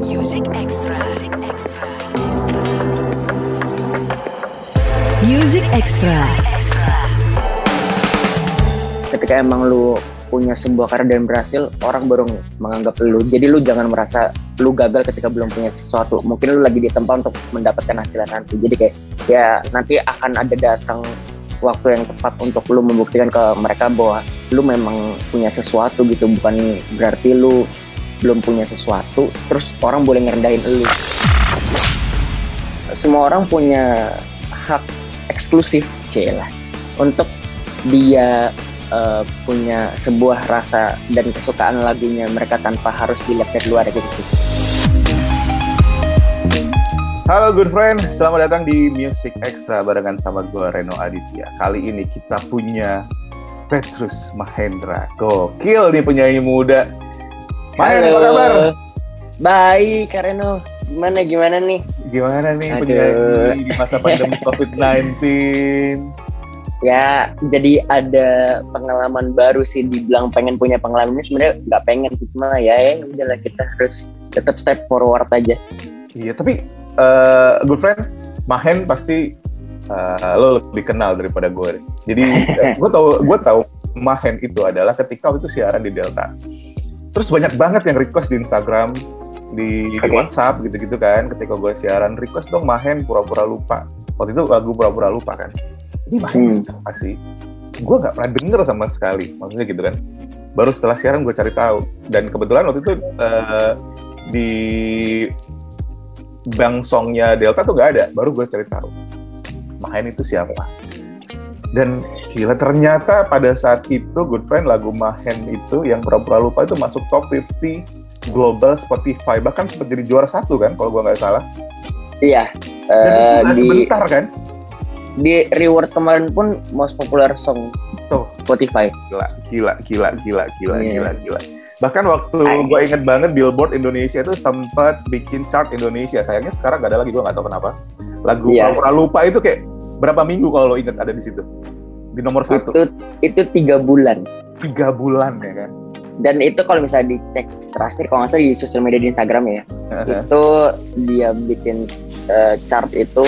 Music Extra. Music Extra. Music Extra. ketika emang lu punya sebuah karya dan berhasil orang baru menganggap lu jadi lu jangan merasa lu gagal ketika belum punya sesuatu mungkin lu lagi di tempat untuk mendapatkan hasilnya nanti jadi kayak ya nanti akan ada datang waktu yang tepat untuk lu membuktikan ke mereka bahwa lu memang punya sesuatu gitu bukan berarti lu belum punya sesuatu terus orang boleh ngerendahin lu semua orang punya hak eksklusif celah untuk dia uh, punya sebuah rasa dan kesukaan lagunya mereka tanpa harus dilihat dari luar gitu. Halo good friend, selamat datang di Music Extra barengan sama gue Reno Aditya. Kali ini kita punya Petrus Mahendra. Gokil nih penyanyi muda. Mahen, apa kabar? Baik, Kak Reno. Gimana gimana nih? Gimana nih penyanyi di masa pandemi COVID-19? Ya, jadi ada pengalaman baru sih. Dibilang pengen punya pengalaman ini sebenarnya nggak pengen sih cuma ya, ya udahlah kita harus tetap step forward aja. Iya, tapi eh, good friend, Mahen pasti eh, lo lebih kenal daripada gue. Jadi gue tau gue tahu Mahen itu adalah ketika waktu itu siaran di Delta. Terus banyak banget yang request di Instagram, di, di Oke. WhatsApp gitu-gitu kan. Ketika gue siaran request dong Mahen pura-pura lupa. Waktu itu lagu pura-pura lupa kan. Ini Mahen Hmm. siapa sih? Gue nggak pernah denger sama sekali. Maksudnya gitu kan. Baru setelah siaran gue cari tahu. Dan kebetulan waktu itu eh, di bank songnya Delta tuh gak ada, baru gue cari tahu. Mahen itu siapa? Dan gila ternyata pada saat itu Good Friend lagu Mahen itu yang pura-pura lupa itu masuk top 50 global Spotify bahkan sempat jadi juara satu kan kalau gue nggak salah. Iya. Dan itu eh, di sebentar kan? di reward kemarin pun most popular song Tuh. Spotify. Gila, gila, gila, gila, gila, Iya. gila, gila. Bahkan waktu gue inget banget Billboard Indonesia itu sempat bikin chart Indonesia. Sayangnya sekarang gak ada lagi, gue nggak tahu kenapa. Lagu Iya. pura-pura lupa itu kayak berapa minggu kalau lo inget ada di situ? Di nomor satu. Itu itu tiga bulan. Tiga bulan ya kan? Dan itu kalau misalnya dicek terakhir kalau nggak salah di sosial media di Instagram ya, itu dia bikin eh, chart itu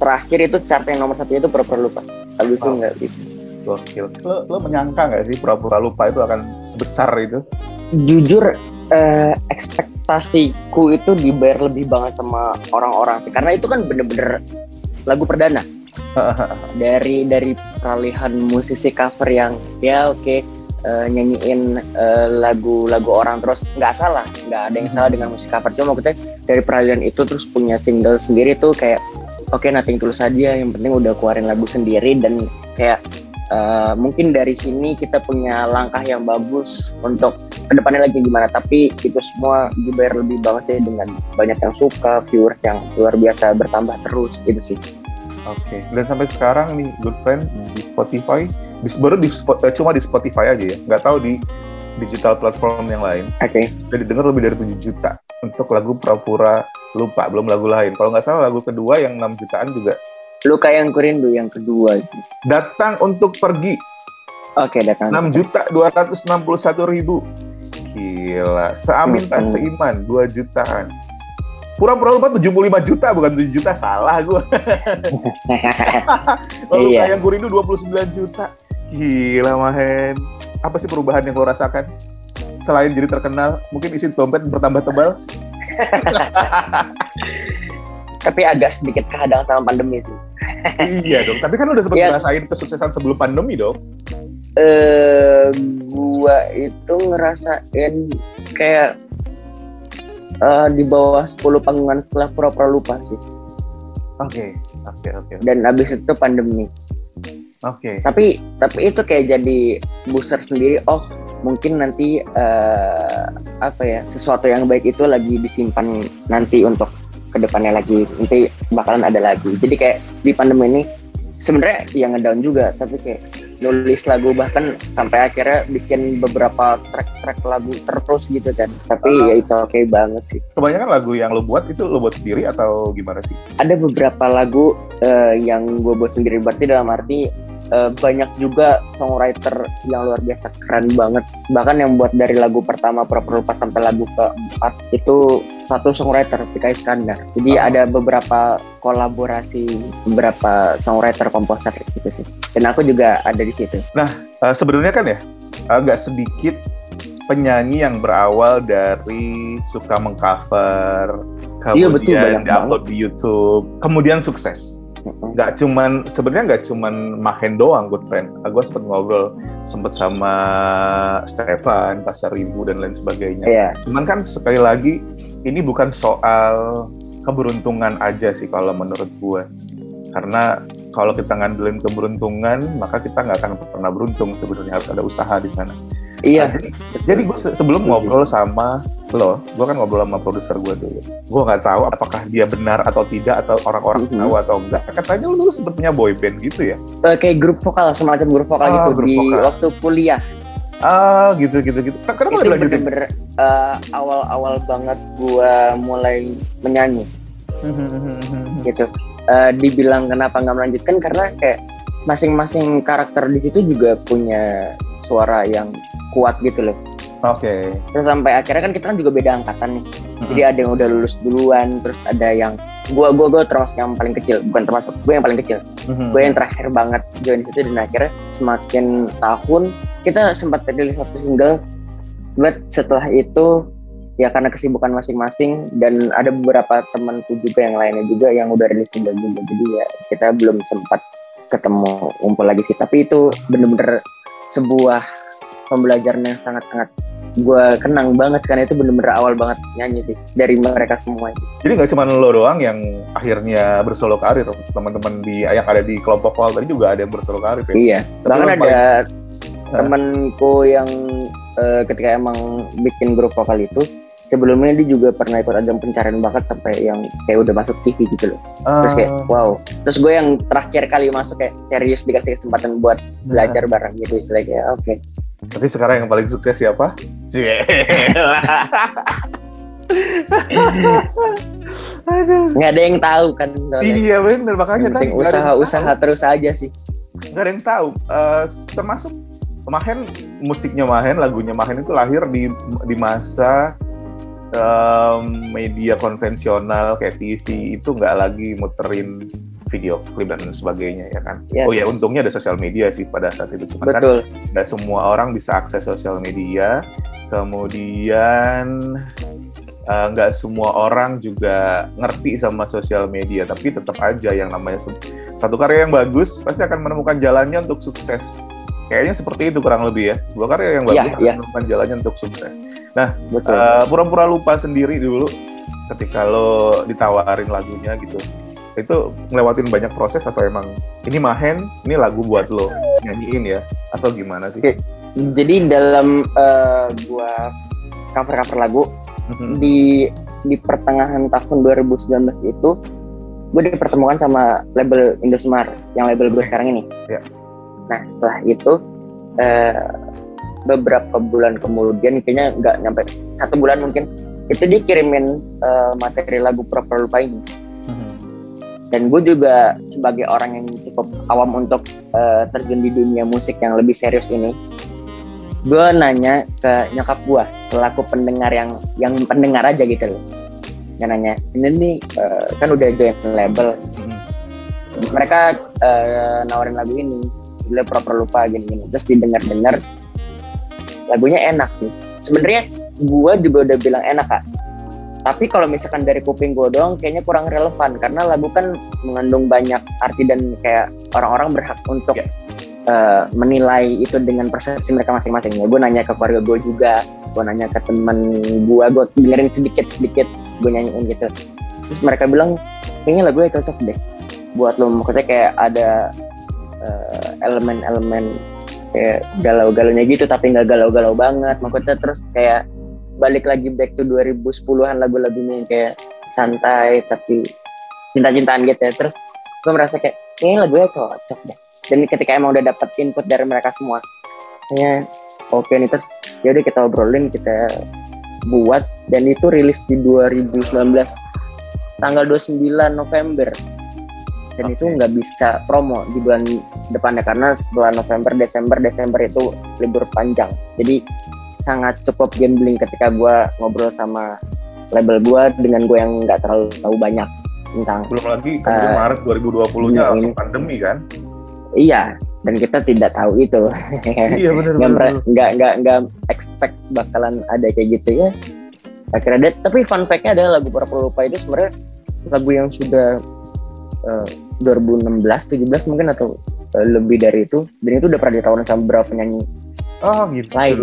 terakhir itu chart yang nomor satu itu pura-pura lupa. Itu Oh. nggak gitu. Gokil. Lo, lo menyangka nggak sih pura-pura lupa itu akan sebesar itu? Jujur eh, ekspektasiku itu dibayar lebih banget sama orang-orang sih, karena itu kan bener-bener lagu perdana. dari dari peralihan musisi cover yang ya oke eh, nyanyiin eh, lagu-lagu orang terus nggak salah nggak ada yang salah dengan musik cover. Cuma maksudnya dari peralihan itu terus punya single sendiri tuh kayak oke nothing tulus saja yang penting udah keluarin lagu sendiri dan kayak eh, mungkin dari sini kita punya langkah yang bagus untuk ke depannya lagi gimana. Tapi itu semua dibayar lebih banget sih dengan banyak yang suka viewers yang luar biasa bertambah terus gitu sih Oke. Dan sampai sekarang nih Good Friend di Spotify, di, baru di eh, cuma di Spotify aja ya, nggak tahu di digital platform yang lain. oke Sudah didengar lebih dari 7 juta untuk lagu pura-pura lupa, belum lagu lain. Kalau nggak salah lagu kedua yang 6 jutaan juga. Luka yang kurindu yang kedua. Datang untuk pergi Oke, datang. 6 juta 261 ribu. Gila, seamin tak Hmm. seiman 2 jutaan. Pura-pura lupa 75 juta bukan 7 juta, salah gue. Lalu Iya. yang gue rindu 29 juta. Gila Mahen. Apa sih perubahan yang lo rasakan? Selain jadi terkenal, mungkin isi dompet bertambah tebal. Tapi agak sedikit kehadang sama pandemi sih. iya dong. Tapi kan lo udah sempat Iya. ngerasain kesuksesan sebelum pandemi dong. Eh, gua itu ngerasain kayak eh, di bawah 10 panggungan setelah pura-pura lupa sih. Oke, oke, oke, Dan abis itu pandemi. oke. Tapi tapi itu kayak jadi booster sendiri. Oh, mungkin nanti eh, apa ya sesuatu yang baik itu lagi disimpan nanti untuk ke depannya lagi nanti bakalan ada lagi. Jadi kayak di pandemi ini sebenarnya yang ngedown juga tapi kayak nulis lagu bahkan sampai akhirnya bikin beberapa track-track lagu terus gitu kan tapi Ah. ya itu oke banget sih Kebanyakan lagu yang lo buat itu lo buat sendiri atau gimana sih? ada beberapa lagu eh, yang gue buat sendiri berarti dalam arti uh, banyak juga songwriter yang luar biasa keren banget. Bahkan yang buat dari lagu pertama Proper Lupa sampai lagu keempat itu satu songwriter Pika Iskandar. Jadi oh. ada beberapa kolaborasi beberapa songwriter komposer gitu sih. Dan aku juga ada di situ. Nah uh, sebenarnya kan ya agak sedikit penyanyi yang berawal dari suka mengcover kemudian iya, betul, diupload di YouTube kemudian sukses nggak cuman sebenarnya nggak cuman Mahen doang good friend. Gue sempet ngobrol sempet sama Stefan Pasar Ibu dan lain sebagainya. Yeah. cuman kan sekali lagi ini bukan soal keberuntungan aja sih kalau menurut gue karena kalau kita ngandelin keberuntungan maka kita nggak akan pernah beruntung sebenarnya harus ada usaha di sana iya nah, jadi, jadi gue sebelum ngobrol sama lo gue kan ngobrol sama produser gue dulu gue nggak tahu apakah dia benar atau tidak atau orang-orang mm-hmm. tahu atau enggak katanya lo dulu punya boy band gitu ya uh, kayak grup vokal semacam grup vokal oh, gitu grup di vokal. waktu kuliah Ah gitu gitu gitu. Kenapa itu bener-bener uh, awal-awal banget gue mulai menyanyi. gitu uh, dibilang kenapa nggak melanjutkan karena kayak masing-masing karakter di situ juga punya suara yang kuat gitu loh. Oke. Okay. Terus sampai akhirnya kan kita kan juga beda angkatan nih. Mm-hmm. Jadi ada yang udah lulus duluan, terus ada yang gua gua gua termasuk yang paling kecil, bukan termasuk gue yang paling kecil. Mm-hmm. Gue yang terakhir banget join situ dan akhirnya semakin tahun kita sempat rilis satu single. But setelah itu ya karena kesibukan masing-masing dan ada beberapa temanku juga yang lainnya juga yang udah rilis single juga jadi ya kita belum sempat ketemu ngumpul lagi sih tapi itu bener-bener sebuah pembelajaran yang sangat-sangat gue kenang banget karena itu bener-bener awal banget nyanyi sih dari mereka semua. Jadi nggak cuma lo doang yang akhirnya bersolo karir, teman-teman di yang ada di kelompok vokal tadi juga ada yang bersolo karir ya? Iya, Tapi bahkan ada paling... temanku yang uh, ketika emang bikin grup vokal itu sebelumnya dia juga pernah ikut ajang pencarian bakat sampai yang kayak udah masuk TV gitu loh. Uh. Terus kayak ah. wow. Terus gue yang terakhir kali masuk kayak serius dikasih kesempatan buat nah. belajar bareng gitu istilahnya kayak oke. Okay. Tapi sekarang yang paling sukses siapa? Aduh. Nggak ada yang tahu kan. Iya benar makanya tadi usaha-usaha terus aja sih. Nggak ada yang tahu. Uh, termasuk Mahen musiknya Mahen, lagunya Mahen itu lahir di di masa um, media konvensional kayak TV itu nggak lagi muterin video klip dan sebagainya ya kan. Yes. Oh ya untungnya ada sosial media sih pada saat itu. Cuma kan nggak semua orang bisa akses sosial media. Kemudian eh, nggak uh, semua orang juga ngerti sama sosial media, tapi tetap aja yang namanya satu karya yang bagus pasti akan menemukan jalannya untuk sukses Kayaknya seperti itu kurang lebih ya. Sebuah karya yang iya, bagus yeah, yeah. jalannya untuk sukses. Nah, uh, pura-pura lupa sendiri dulu ketika lo ditawarin lagunya gitu. Itu ngelewatin banyak proses atau emang ini Mahen, ini lagu buat lo nyanyiin ya atau gimana sih? Jadi dalam uh, gua cover-cover lagu mm-hmm. di di pertengahan tahun 2019 itu gue dipertemukan sama label Indosmar yang label gue sekarang ini. Yeah Nah setelah itu eh, beberapa bulan kemudian kayaknya nggak nyampe satu bulan mungkin itu dia kirimin eh, materi lagu Proper Lupa ini. Dan gue juga sebagai orang yang cukup awam untuk eh, terjun di dunia musik yang lebih serius ini, gue nanya ke nyokap gue selaku pendengar yang yang pendengar aja gitu loh. Yang nanya, ini nih uh, kan udah join label, mm-hmm. mereka uh, nawarin lagu ini, judulnya proper lupa gini-gini terus didengar-dengar lagunya enak sih sebenarnya gue juga udah bilang enak kak tapi kalau misalkan dari kuping gue doang kayaknya kurang relevan karena lagu kan mengandung banyak arti dan kayak orang-orang berhak untuk yeah. Ya. uh, menilai itu dengan persepsi mereka masing-masing ya gue nanya ke keluarga gue juga gue nanya ke temen gue gue dengerin sedikit sedikit gue nyanyiin gitu terus mereka bilang kayaknya lagu cocok deh buat lo maksudnya kayak ada uh, elemen-elemen kayak galau-galaunya gitu tapi nggak galau-galau banget maksudnya terus kayak balik lagi back to 2010-an lagu-lagunya yang kayak santai tapi cinta-cintaan gitu ya. Terus gue merasa kayak ini lagunya cocok deh. Dan ketika emang udah dapet input dari mereka semua kayaknya oke okay nih. Terus ya udah kita obrolin kita buat. Dan itu rilis di 2019 tanggal 29 November. Dan okay. itu nggak bisa promo di bulan depannya karena setelah November, Desember, Desember itu libur panjang. Jadi sangat cukup gambling ketika gue ngobrol sama label gue dengan gue yang nggak terlalu tahu banyak tentang belum lagi uh, Maret 2020 nya langsung pandemi kan? Iya dan kita tidak tahu itu. Iya benar nggak nggak nggak expect bakalan ada kayak gitu ya. Akhirnya ada tapi fun fact-nya adalah lagu para pelupa itu sebenarnya lagu yang sudah uh, 2016 17 mungkin atau uh, lebih dari itu. Dan itu udah pernah ditawarin sama beberapa penyanyi oh gitu. lain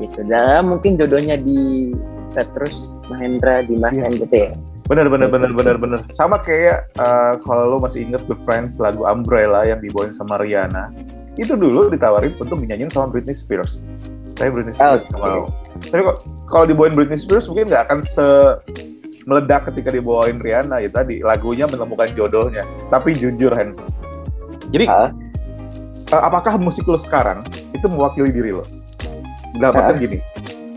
gitu dan mungkin jodohnya di Petrus Mahendra di Mahen yeah. gitu ya Bener bener bener bener bener. Sama kayak uh, kalau lo masih inget Good Friends lagu Umbrella yang dibawain sama Rihanna, itu dulu ditawarin untuk dinyanyiin sama Britney Spears. Tapi Britney Spears oh, okay. mau. Tapi kok kalau dibawain Britney Spears mungkin nggak akan se meledak ketika dibawain Rihanna ya tadi lagunya menemukan jodohnya. Tapi jujur Hen, jadi uh? Uh, apakah musik lo sekarang itu mewakili diri lo? Dalam uh? gini,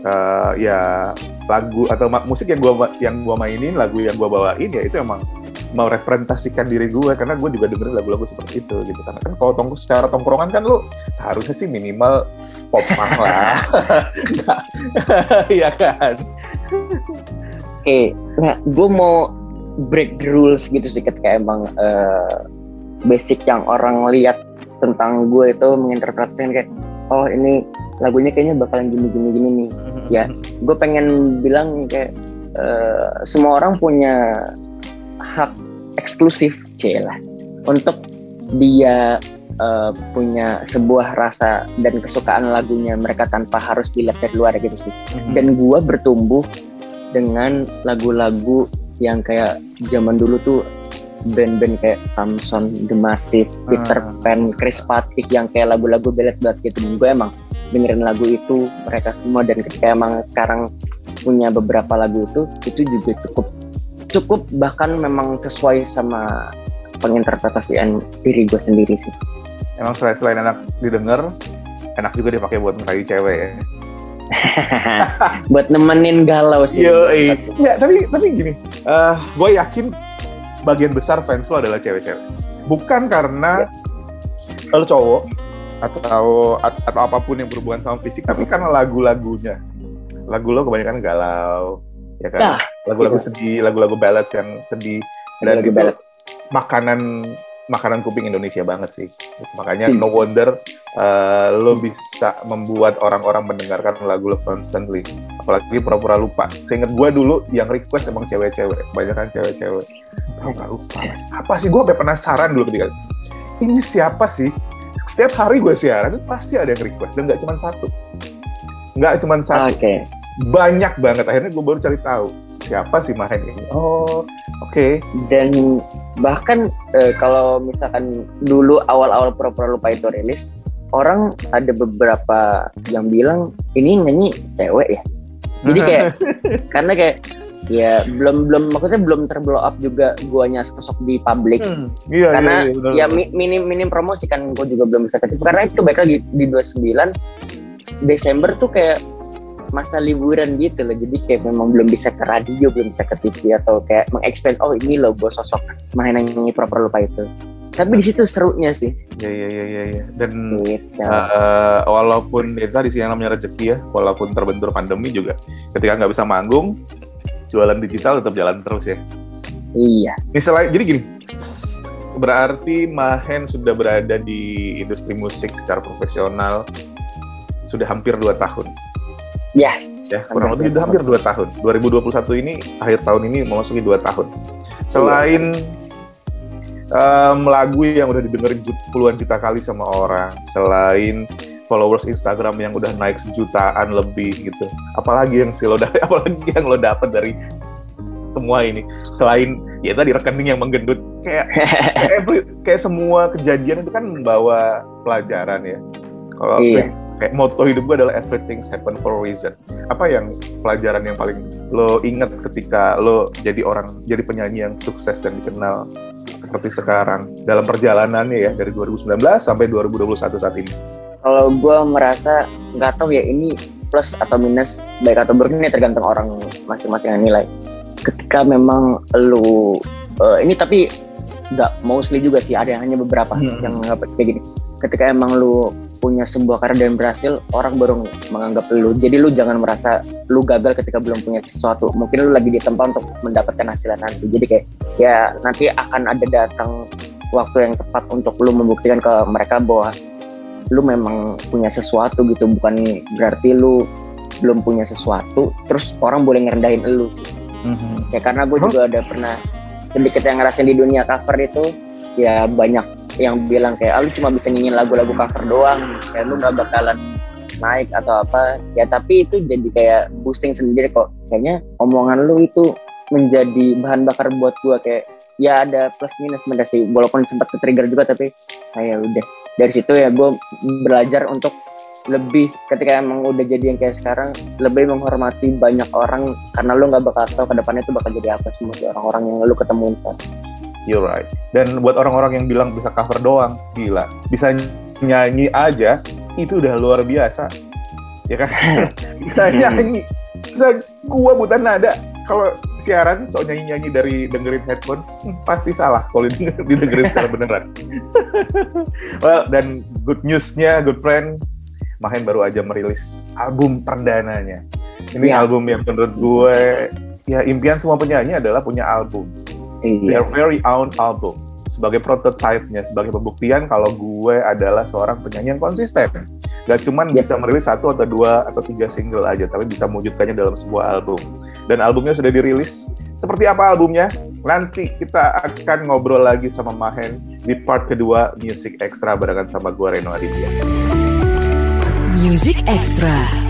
uh, ya lagu atau musik yang gua yang gua mainin, lagu yang gua bawain ya itu emang mau representasikan diri gue karena gue juga dengerin lagu-lagu seperti itu gitu karena kan kalau tong secara tongkrongan kan lo seharusnya sih minimal pop punk lah iya kan oke okay. nah gue mau break the rules gitu sih ketika emang uh, basic yang orang lihat tentang gue itu menginterpretasikan kayak oh ini lagunya kayaknya bakalan gini gini gini nih. Ya gue pengen bilang kayak uh, semua orang punya hak eksklusif lah untuk dia uh, punya sebuah rasa dan kesukaan lagunya mereka tanpa harus dilihat dari luar gitu sih. Mm-hmm. dan gue bertumbuh dengan lagu-lagu yang kayak zaman dulu tuh band-band kayak Samson, The Massive, Peter uh. Pan, Chris Patik yang kayak lagu-lagu belet banget gitu. Gue emang dengerin lagu itu mereka semua. Dan ketika emang sekarang punya beberapa lagu itu itu juga cukup cukup bahkan memang sesuai sama penginterpretasian diri gue sendiri sih. Emang selain selain enak didengar enak juga dipakai buat merayu cewek ya. Buat nemenin galau sih. Yo, ya tapi tapi gini uh, gue yakin sebagian besar fans lo adalah cewek-cewek bukan karena ya. lo cowok atau atau apa pun yang berhubungan sama fisik tapi karena lagu-lagunya lagu lo kebanyakan galau ya kan nah, lagu-lagu nah, sedih lagu-lagu ballads yang sedih dan lagu itu ballad. makanan makanan kuping Indonesia banget sih. Makanya hmm. no wonder uh, lo bisa membuat orang-orang mendengarkan lagu lo constantly. Apalagi pura-pura lupa. Seingat gue dulu yang request emang cewek-cewek. Banyak kan cewek-cewek. Pura-pura lupa apa sih? Gue penasaran dulu ketika ini siapa sih? Setiap hari gue siaran itu pasti ada yang request. Dan nggak cuma satu. Nggak cuma satu. Okay. banyak banget. Akhirnya gue baru cari tahu siapa sih Mahen ini? Oh oke. Okay. dan bahkan eh, kalau misalkan dulu awal-awal pura-pura lupa itu rilis orang ada beberapa yang bilang ini nyanyi cewek ya? Jadi kayak karena kayak ya belum belum maksudnya belum terblow up juga guanya sosok di publik. Hmm, iya, karena iya, iya, ya minim minim promosi kan gue juga belum bisa ketipu karena itu baik lagi di 29 Desember tuh kayak masa liburan gitu loh jadi kayak memang belum bisa ke radio belum bisa ke TV atau kayak mengexplain oh ini loh gue sosok main yang proper lupa itu tapi di situ serunya sih ya ya ya ya, ya. dan gitu. uh, walaupun itu tadi sih yang namanya rezeki ya walaupun terbentur pandemi juga ketika nggak bisa manggung jualan digital tetap jalan terus ya. Iya. Misalnya, jadi gini, berarti Mahen sudah berada di industri musik secara profesional sudah hampir dua tahun. Yes. Ya, kurang lebih sudah hampir dua tahun. 2021 ini akhir tahun ini memasuki dua tahun. Selain um, lagu yang udah didengerin puluhan juta kali sama orang, selain followers Instagram yang udah naik sejutaan lebih gitu. Apalagi yang sih lo dapat, apalagi yang lo dapat dari semua ini selain ya tadi rekening yang menggendut kayak kayak, every, kayak semua kejadian itu kan membawa pelajaran ya. Kalau iya. Kayak moto hidup gue adalah everything happen for a reason. Apa yang pelajaran yang paling lo ingat ketika lo jadi orang jadi penyanyi yang sukses dan dikenal seperti sekarang dalam perjalanannya ya dari 2019 sampai 2021 saat ini? kalau gue merasa nggak tahu ya ini plus atau minus baik atau buruk ini tergantung orang masing-masing yang nilai ketika memang lu uh, ini tapi nggak mostly juga sih ada yang hanya beberapa hmm. yang menganggap kayak gini ketika emang lu punya sebuah karya dan berhasil orang baru menganggap lu. Jadi lu jangan merasa lu gagal ketika belum punya sesuatu. Mungkin lu lagi di tempat untuk mendapatkan hasil nanti. Jadi kayak ya nanti akan ada datang waktu yang tepat untuk lu membuktikan ke mereka bahwa lu memang punya sesuatu gitu. Bukan berarti lu belum punya sesuatu terus orang boleh ngerendahin lu sih. Mm-hmm. ya karena gue juga ada pernah sedikit yang ngerasain di dunia cover itu ya banyak yang bilang kayak ah, lu cuma bisa nyanyiin lagu-lagu cover doang kayak lu nggak bakalan naik atau apa. Ya tapi itu jadi kayak pusing sendiri kok. Kayaknya omongan lu itu menjadi bahan bakar buat gua kayak ya ada plus minus mereka sih. Walaupun sempat ke trigger juga tapi kayak udah. Dari situ ya gue belajar untuk lebih ketika emang udah jadi yang kayak sekarang lebih menghormati banyak orang karena lu nggak bakal tahu ke depannya itu bakal jadi apa semua orang-orang yang lu ketemuin sekarang. You're right. Dan buat orang-orang yang bilang bisa cover doang, gila. Bisa nyanyi aja, itu udah luar biasa. Ya kan? bisa nyanyi. Bisa gua buta nada. Kalau siaran so nyanyi-nyanyi dari dengerin headphone, hmm, pasti salah kalau didengerin secara beneran. well, dan good newsnya, good friend, Mahen baru aja merilis album perdananya. Ini ya. album yang menurut gue ya impian semua penyanyi adalah punya album. Iya. Their very own album sebagai prototype-nya, sebagai pembuktian kalau gue adalah seorang penyanyi yang konsisten. Gak cuman ya. bisa merilis satu atau dua atau tiga single aja, tapi bisa mewujudkannya dalam sebuah album. Dan albumnya sudah dirilis. Seperti apa albumnya? Nanti kita akan ngobrol lagi sama Mahen di part kedua Music Extra barengan sama gue Reno Aditya. Music Extra.